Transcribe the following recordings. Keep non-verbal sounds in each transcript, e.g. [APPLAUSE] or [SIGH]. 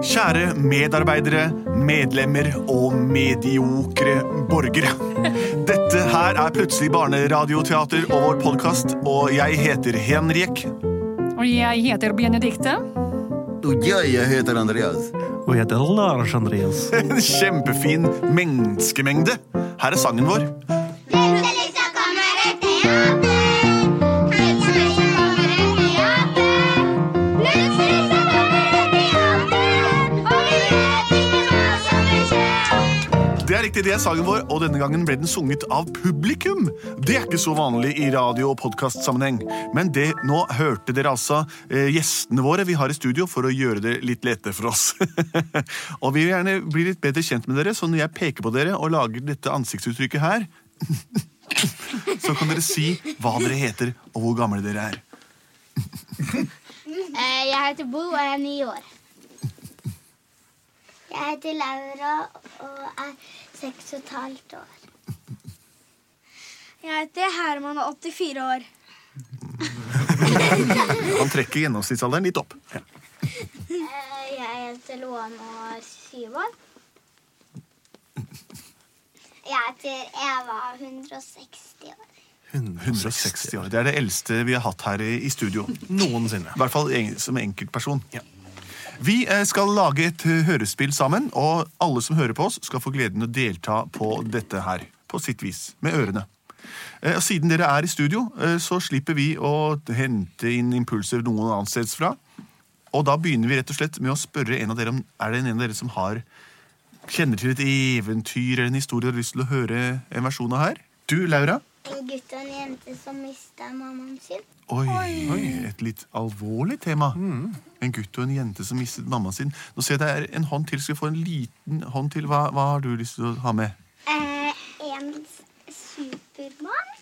Kjære medarbeidere, medlemmer og mediokre borgere. Dette her er Plutselig barneradioteater og vår podkast, og jeg heter Henrik. Og jeg heter Benedikte. Og jeg heter Andreas. Og jeg heter Lars Andreas. [LAUGHS] En kjempefin menneskemengde. Her er sangen vår. Er riktig, det er sangen vår, og denne gangen ble den sunget av publikum. Det er ikke så vanlig i radio- og podkastsammenheng. Men det, nå hørte dere altså eh, gjestene våre vi har i studio for å gjøre det litt lettere for oss. [LAUGHS] og vi vil gjerne bli litt bedre kjent med dere, så når jeg peker på dere og lager dette ansiktsuttrykket her, [LAUGHS] så kan dere si hva dere heter og hvor gamle dere er. Eh, Jeg heter Bo og jeg er ni år. Jeg heter Laura og er seks og et halvt år. Jeg heter Herman og er 84 år. [LAUGHS] Han trekker gjennomsnittsalderen litt opp. Ja. Eh, Jeg heter Loan og er syv år. Jeg heter Eva og er 160 år. 160 år. Det er det eldste vi har hatt her i i studio. Noensinne. I hvert fall som enkeltperson. Vi eh, skal lage et eh, hørespill sammen, og alle som hører på oss, skal få gleden å delta på dette her. På sitt vis. Med ørene. Eh, Og siden dere er i studio, så slipper vi å hente inn impulser noen annensteds fra. Og da begynner vi rett og slett med å spørre en av dere om er det en av dere som har kjenner til et eventyr eller en historie og har lyst til å høre en versjon av her. Du, Laura? En gutt og en jente som mista mammaen sin. Oi, oi, et litt alvorlig tema. En gutt og en jente som mistet mammaen sin. Nå ser jeg det er en hånd til. Skal vi få en liten hånd til? Hva, hva har du lyst til å ha med? Eh, en Supermann.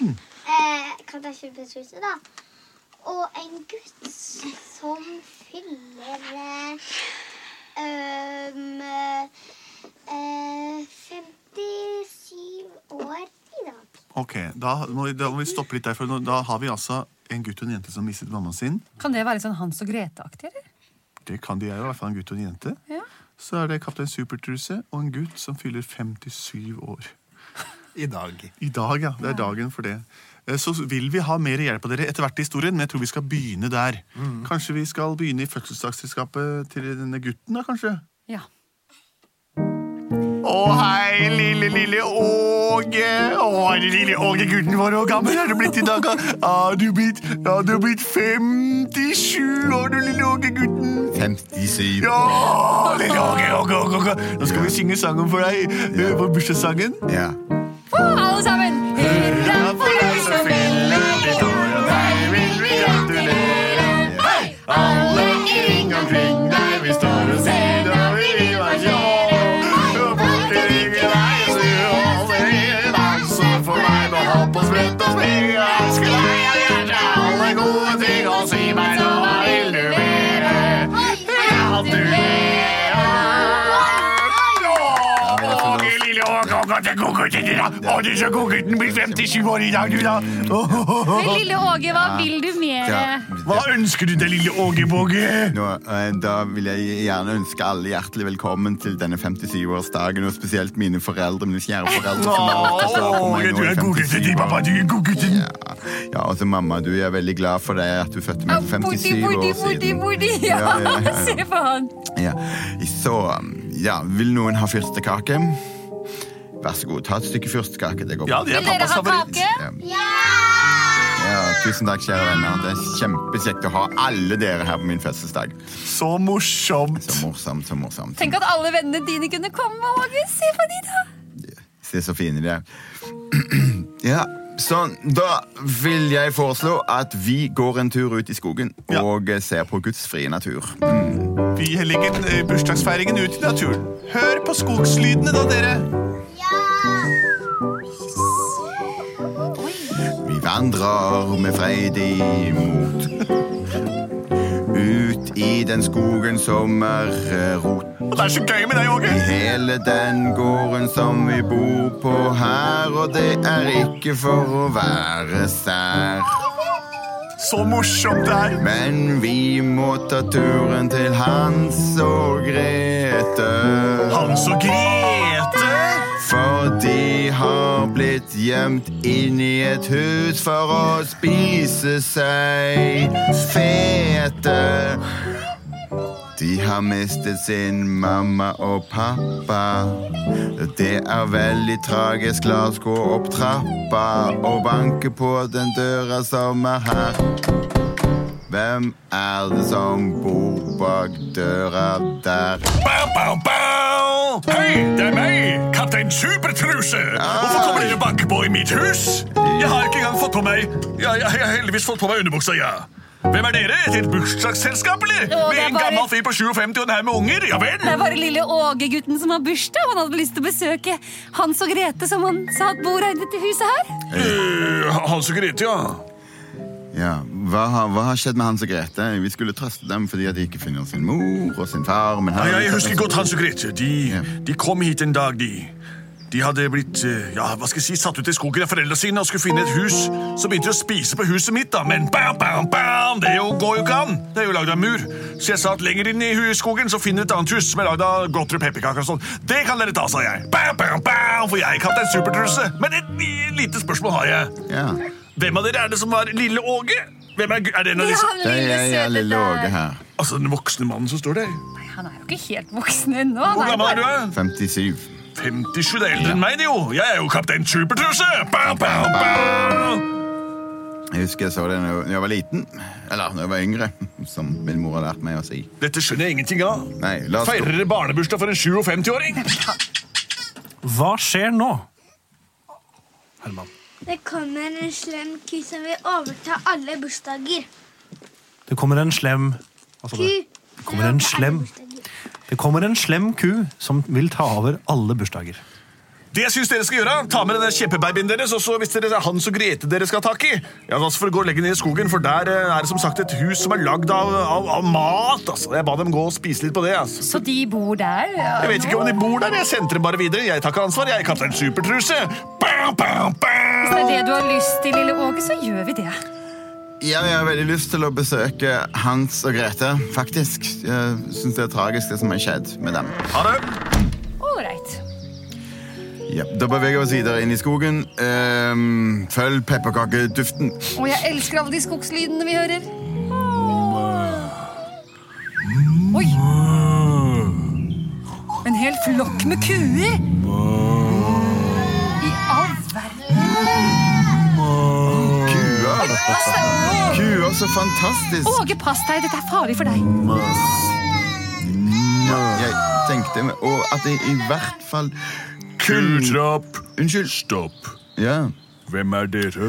Mm. Eh, kan ta superhuset, da. Og en gutt som fyller eh, um, eh, 57 år. Ok, Da må vi, da må vi stoppe litt der, for da har vi altså en gutt og en jente som mistet mammaen sin. Kan det være sånn Hans og Grete-aktig, eller? Det kan de gjøre. i hvert fall en gutt og en jente. Ja. Så er det Kaptein Supertruse og en gutt som fyller 57 år. I dag. I dag, ja. Det er dagen for det. Eh, Så vil vi ha mer hjelp av dere etter hvert i historien, men jeg tror vi skal begynne der. Kanskje vi skal begynne i fødselsdagsselskapet til denne gutten, da, kanskje? Ja. Å, hei, lille, lille Åge. Å, lille Åge, gutten vår. Hvor gammel er du blitt i dag? da? Har du blitt, ja, du blitt 57 år, du lille Åge, gutten. 57. Ja, lille Åge, Åge, Åge, Åge. Nå skal vi synge sangen for deg. Ja. På bursdagssangen. Ja. Alle sammen! Er gutten din, da. Å, du så god gutten, blir 57 år i dag, du, da. Men lille Åge, hva vil du mer? Hva ønsker du deg, lille Åge Båge? Eh, da vil jeg gjerne ønske alle hjertelig velkommen til denne 57-årsdagen, og spesielt mine foreldre, mine kjære foreldre. som har du er godgutten din, pappa. Du er god gutten. Ja, ja og så mamma, du er veldig glad for deg at du fødte meg for 57 Borti, borti, år siden. Bodi, ja, ja, ja. [LAUGHS] se på han. Ja. Så, ja, vil noen ha fyrstekake? Vær så god, ta et stykke fyrstekake. Det går Ja, det er Vil dere pappas ha favoritt. kake? Ja. Ja, tusen takk, kjære venner. Det er kjempekjekt å ha alle dere her på min fødselsdag. Så morsomt. Så morsomt, så morsomt. Tenk at alle vennene dine kunne komme, Åge. Se på de, da. Se så fine de er. [CLEARS THROAT] Ja, sånn. Da vil jeg foreslå at vi går en tur ut i skogen Ja. og ser på Guds frie natur. Vi legger eh, bursdagsfeiringen ut i naturen. Hør på skogslydene, da, dere. Vi vandrer med freidig mot. Ut i den skogen som er rot. Og det er så gøy med deg, Åge. I hele den gården som vi bor på her, og det er ikke for å være sær. så morsomt det er. Men vi må ta turen til Hans og Grete. Hans og Grete. For de har blitt gjemt inn i et hus for å spise seg fete. De har mistet sin mamma og pappa. Det er veldig tragisk. La oss gå opp trappa og banke på den døra som er her. Hvem er det som bor bak døra der? Bow, bow, bow. Hei, det er meg, kaptein Supertruse. Hvorfor kommer dere og banker på i mitt hus? Jeg har ikke engang fått på meg Ja, jeg, jeg har heldigvis fått på meg underbuksa, ja. Hvem er dere? Et bursdagsselskap, eller? Jo, det Med er en bare- gammel fyr på 57 og en haug med unger? Ja vel? Det er bare lille Åge-gutten som har bursdag. Han hadde lyst til å besøke Hans og Grete, som han sa at bor her i dette huset her. Eh, Hans og Grete, ja. Ja, hva har, hva har skjedd med Hans og Grete? Vi skulle trøste dem fordi de ikke finner sin mor og sin far. Ja, jeg husker godt Hans og Grete. De, Ja. de kom hit en dag, de. De hadde blitt eh, ja, hva skal jeg si, satt ut i skogen av foreldrene sine og skulle finne et hus. Så begynte de å spise på huset mitt, da, men bam, bam, bam, det jo, går jo ikke an. Det er jo lagd av mur. Så jeg sa at lenger inn i skogen så finner et annet hus som er lagd av godteri pepperkaker og sånn. Det kan dere ta, sa jeg. Bam, bam, bam, for jeg er kaptein Supertrusse. Men et li- lite spørsmål har jeg. Ja, Hvem av dere er det som var lille Åge? Hvem er, er det en av disse? det er jeg, jeg lille Åge her. Altså, den voksne mannen som står der. Nei, Han er jo ikke helt voksen ennå. Hvor gammel er du? er? 57. 57, det er eldre enn meg, det jo. Jeg er jo kaptein Supertruse. Jeg husker jeg så det da jeg var liten. Eller da jeg var yngre, [LAUGHS] som min mor har lært meg å si. Dette skjønner jeg ingenting av. Nei, la oss gå. Feirer dere barnebursdag for en 57-åring? Hva skjer nå? Herman. Det kommer en slem ku som vil overta alle bursdager. Det kommer en slem altså Ku. det, kommer en slem. Det kommer en slem ku som vil ta over alle bursdager. Det jeg synes dere skal gjøre, Ta med denne kjempebabyen deres, og så hvis dere er Hans og Grete dere skal ha tak i, ja, altså får dere gå og legge ned i skogen, for der eh, er det som sagt et hus som er lagd av, av, av mat. altså. Jeg ba dem gå og spise litt på det. altså. Så de bor der? ja, Jeg vet ikke om de bor der, jeg sendte dem bare videre. Jeg tar ikke ansvar, jeg er kaptein Supertruse. Bam, bam, bam. Det du har lyst til, lille Åge, så gjør vi det. Ja, jeg har veldig lyst til å besøke Hans og Grete, faktisk. Jeg syns det er tragisk, det som har skjedd med dem. Ha det. Ålreit. Ja, da beveger vi oss videre inn i skogen. Um, følg pepperkakeduften. Og jeg elsker alle de skogslydene vi hører. Oi! En hel flokk med kuer! Så fantastisk! Åge, pass deg! Dette er farlig for deg. Jeg tenkte meg Og at det i hvert fall kun. Unnskyld. Stopp. Ja. Hvem er dere?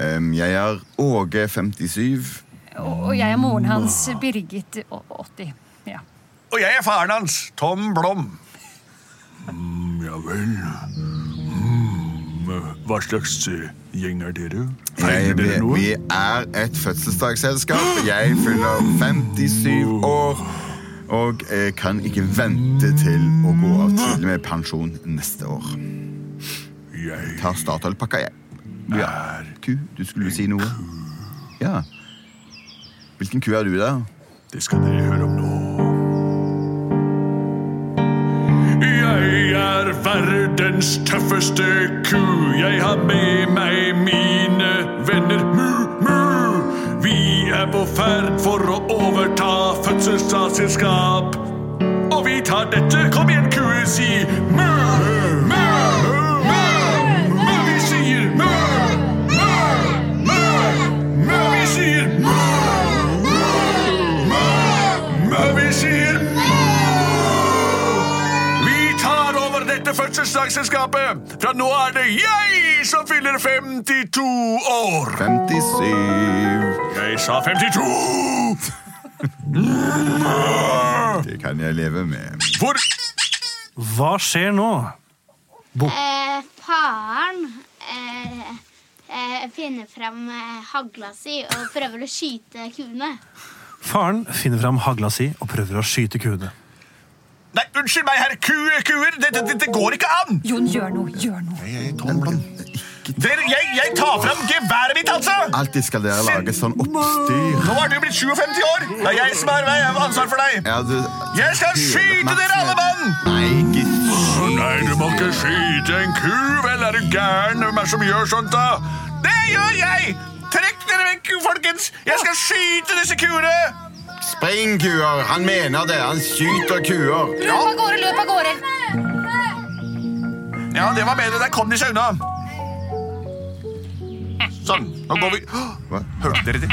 Ehm, jeg er Åge 57. Og jeg er moren hans, Birgit, 80. Ja. Og jeg er faren hans, Tom Blom. Mm, ja vel. Mm, hva slags eh, gjeng er dere? Feirer vi, dere noe? vi er et fødselsdagsselskap. Jeg fyller 57 år. Og jeg kan ikke vente til å gå av tidlig med pensjon neste år. Jeg Tar Statoil-pakka, jeg. Ja. Ku, du skulle si noe? Ja. Hvilken ku er du, da? Det skal dere høre om nå. Er verdens tøffeste ku. Jeg har med meg mine venner. Mu, mu. Vi er på ferd for å overta fødselsdagsselskap. Og vi tar dette. Kom igjen, kuer, si mu, mu. Vi sier. Vi sier vi sier fødselsdagsselskapet. Fra nå er det jeg som fyller 52 år. 57. Jeg sa 52! Det kan jeg leve med. Hvor Hva skjer nå? Eh, faren eh, eh, finner fram eh, hagla si og prøver å skyte kuene. Faren finner fram hagla si og prøver å skyte kuene. Nei, unnskyld meg, herr kue, kuer. Dette, dette går ikke an! Jon, gjør noe. Gjør noe. Jeg jeg, Dere, jeg, jeg tar fram geværet mitt, altså! Alltid skal dere lage sånn oppstyr. Nå er du blitt 57 år. Det er jeg som har jeg ansvar for deg. Ja, du, Jeg skal skyte dere alle mann! Nei, ikke skyt. Nei, du må ikke skyte en ku. Vel, er du gæren? Hvem er det som gjør sånt, da? Det gjør jeg! Trekk dere vekk, folkens! Jeg skal skyte disse kuene! Spring, kuer. Han mener det. Han skyter kuer. Løp av gårde, løp av gårde! Ja, det var bedre. Der kom de seg unna. Sånn. Nå går vi Hva? Hørte dere det?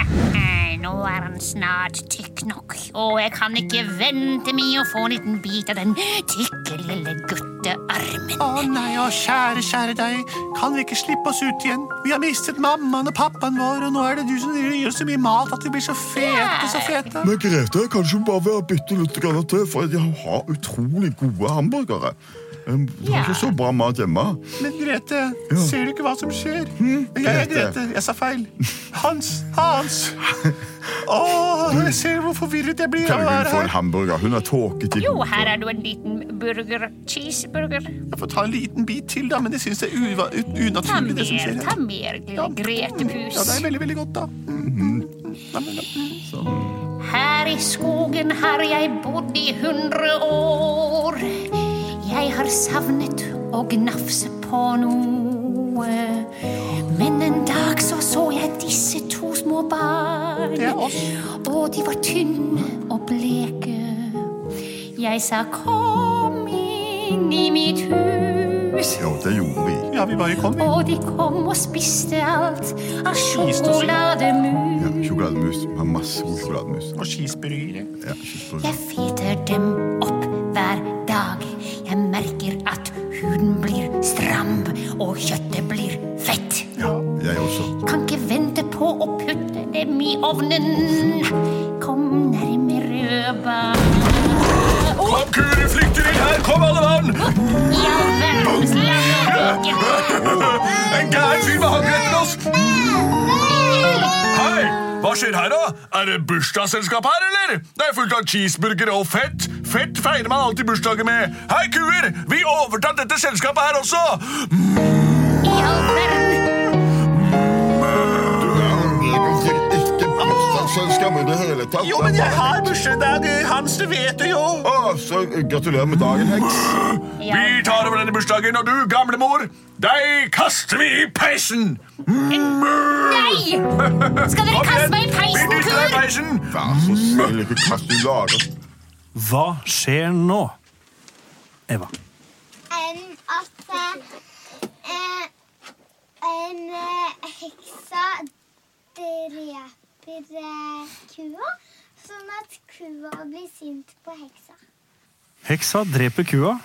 Nå er han snart tykk nok, og jeg kan ikke vente med å få en liten bit av den tykke lille guttearmen. Å nei, å kjære, kjære deg. Kan vi ikke slippe oss ut igjen? Vi har mistet mammaen og pappaen vår, og nå er det du som gir så mye mat at vi blir så fete, så fete. Men Grete, kanskje bare vil bytte litt grann til, for de har utrolig gode hamburgere. Um, De har ikke så bra mat hjemme. Men Grete, ser du ikke hva som skjer? Jeg er Grete. Grete. Jeg sa feil. Hans. Hans. Åh, jeg ser hvor forvirret jeg blir Kan av å hun være få en her. hamburger? Hun har tåket i Jo, her er du en liten burger. Cheeseburger. Jeg får ta en liten bit til, da, men jeg syns det er uva- ut- Ta unaturlig, det som mer, skjer ta her. mer, lille Gretepus. Ja, det er veldig, veldig godt, da. Her i skogen har jeg bodd i hundre år. Jeg har savnet å gnafse på noe. Men en dag så så jeg disse to små barn. Det Ja, oss. Og de var tynne og bleke. Jeg sa kom inn i mitt hus. Jo, det gjorde vi. Ja, vi bare kom, inn. Og de kom og spiste alt av sjokolademus. Ja, sjokolademus. Med masse god sjokolademus. Og cheeseburgere. Ja. Jeg feter dem opp hver dag. Jeg merker at huden blir stram, og kjøttet blir dem i ovnen. Kom nærmere, barn. Kom, kuri flykter inn her! Kom, alle mann! I all verdens land [LAUGHS] En gæren fyr med hagl etter oss! Hei! Hva skjer her, da? Er det bursdagsselskap her, eller? Det er fullt av cheeseburgere og fett. Fett feirer man alltid bursdager med. Hei, kuer! Vi overtar dette selskapet her også! I all verden. Bursdagsselskap i det hele tatt. Jo, men jeg har bursdag, Hans. Du vet det jo. Å, så gratulerer med dagen, heks. Vi tar over denne bursdagen, og du, gamlemor, deg kaster vi i peisen! Nei! Skal dere kaste meg i Vi peisen, dytter deg i kur? peisen! Vær så snill, ikke kast i lager. Hva skjer nå? Eva. En, at en, en eh, heksa dreper eh, kua, sånn at kua blir sint på heksa. Heksa dreper kua,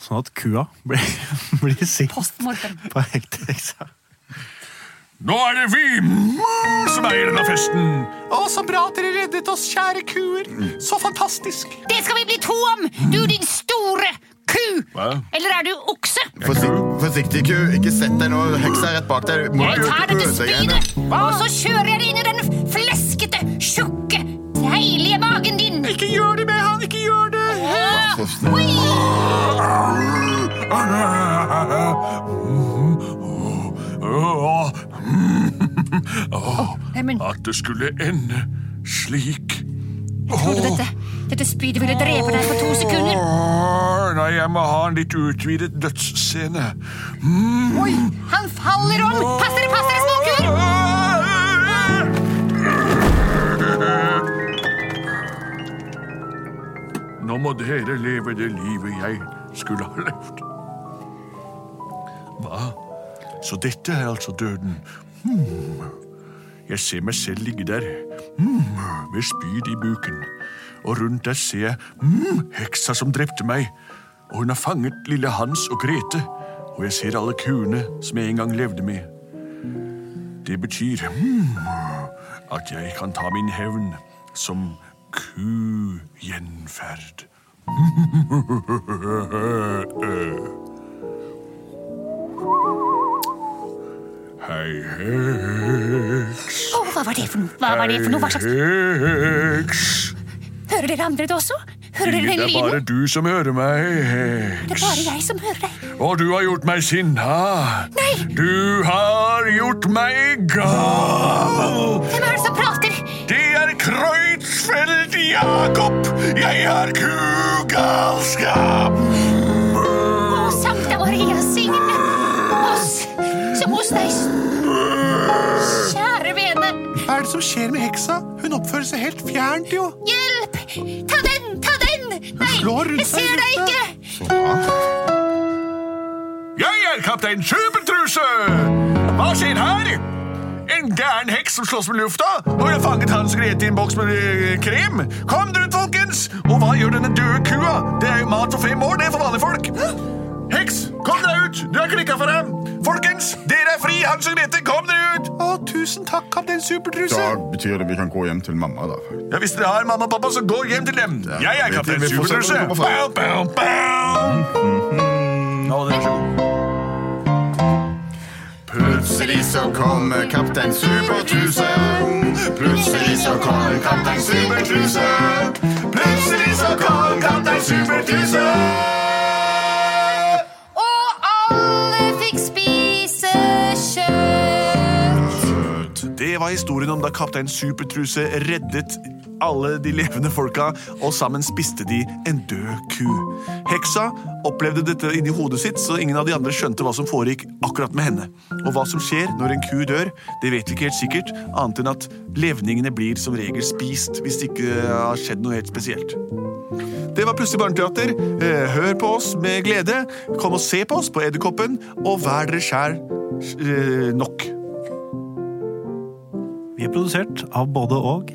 sånn at kua blir, [LAUGHS] blir sint på heksa. Nå er det vi som som eier denne festen. Å, så bra at dere reddet oss, kjære kuer. Så fantastisk. Det skal vi bli to om! Du, din store ku! Hva? Eller er du okse? Forsikt, forsiktig, ku. Ikke sett deg nå. Heksa er rett bak deg. Må Jeg tar dette spydet, og så kjører jeg det inn i den fleskete, tjukke, deilige magen din. Ikke gjør det med han, ikke gjør det. Men At det skulle ende slik. tror du dette, dette spydet ville drepe deg på to sekunder? Nei, jeg må ha en litt utvidet dødsscene. Oi, han faller om! Pass dere, pass dere, småkur! Nå må dere leve det livet jeg skulle ha levd. Hva? Så dette er altså døden. Hmm. Jeg ser meg selv ligge der, hmm, med spyd i buken. Og rundt der ser jeg hmm, heksa som drepte meg. Og hun har fanget lille Hans og Grete. Og jeg ser alle kuene som jeg en gang levde med. Det betyr hmm, at jeg kan ta min hevn som ku-gjenferd. [LAUGHS] Hei, heks. Oh, hva var det for noe? Hva var det for noe? Hva slags Heks. Hører dere andre det også? Hører dere den Det er bare du som hører meg, Det er bare jeg som hører deg. Og du har gjort meg sinna. Nei. Du har gjort meg gal. Hvem er det som prater? Det er Kreutzfeldt Jakob. Jeg har kugalskap. Å, Sankta Maria, signe oss som hos deg. Kjære vene, Hva er det som skjer med heksa? Hun oppfører seg helt fjernt, jo. hjelp! Ta slår jeg seg i ser deg ikke! Jeg er kaptein Supertruse. Hva skjer her? En gæren heks som slåss med lufta, og jeg har fanget Hans Grete i en boks med krim? krem. Kom dere ut, folkens! Og hva gjør denne døde kua? Det er jo mat for fem år, det er for vanlige folk. Heks, kom deg ut! Du har klikka for dem. Folkens, dere er fri! Hans og Grete, kom dere ut! Å, tusen takk, kaptein Supertruse. Da betyr det vi kan gå hjem til mamma, da. Ja, Hvis dere har mamma og pappa, så gå hjem til dem. Jeg er kaptein Supertruse. Bow, bow, bow. Å, det er så god. Plutselig så kommer kaptein Supertruse. Plutselig så kommer kaptein Supertruse. Plutselig så kommer kaptein Supertruse. Det var historien om da kaptein Supertruse reddet alle de levende folka, og sammen spiste de en død ku. Heksa opplevde dette inni hodet sitt, så ingen av de andre skjønte hva som foregikk akkurat med henne. Og hva som skjer når en ku dør, det vet vi ikke helt sikkert, annet enn at levningene blir som regel spist hvis det ikke har skjedd noe helt spesielt. Det var Plutselig barneteater. Eh, Hør på oss med glede. Kom og se på oss på Edderkoppen, og vær dere sjæl eh, nok. Er produsert av både og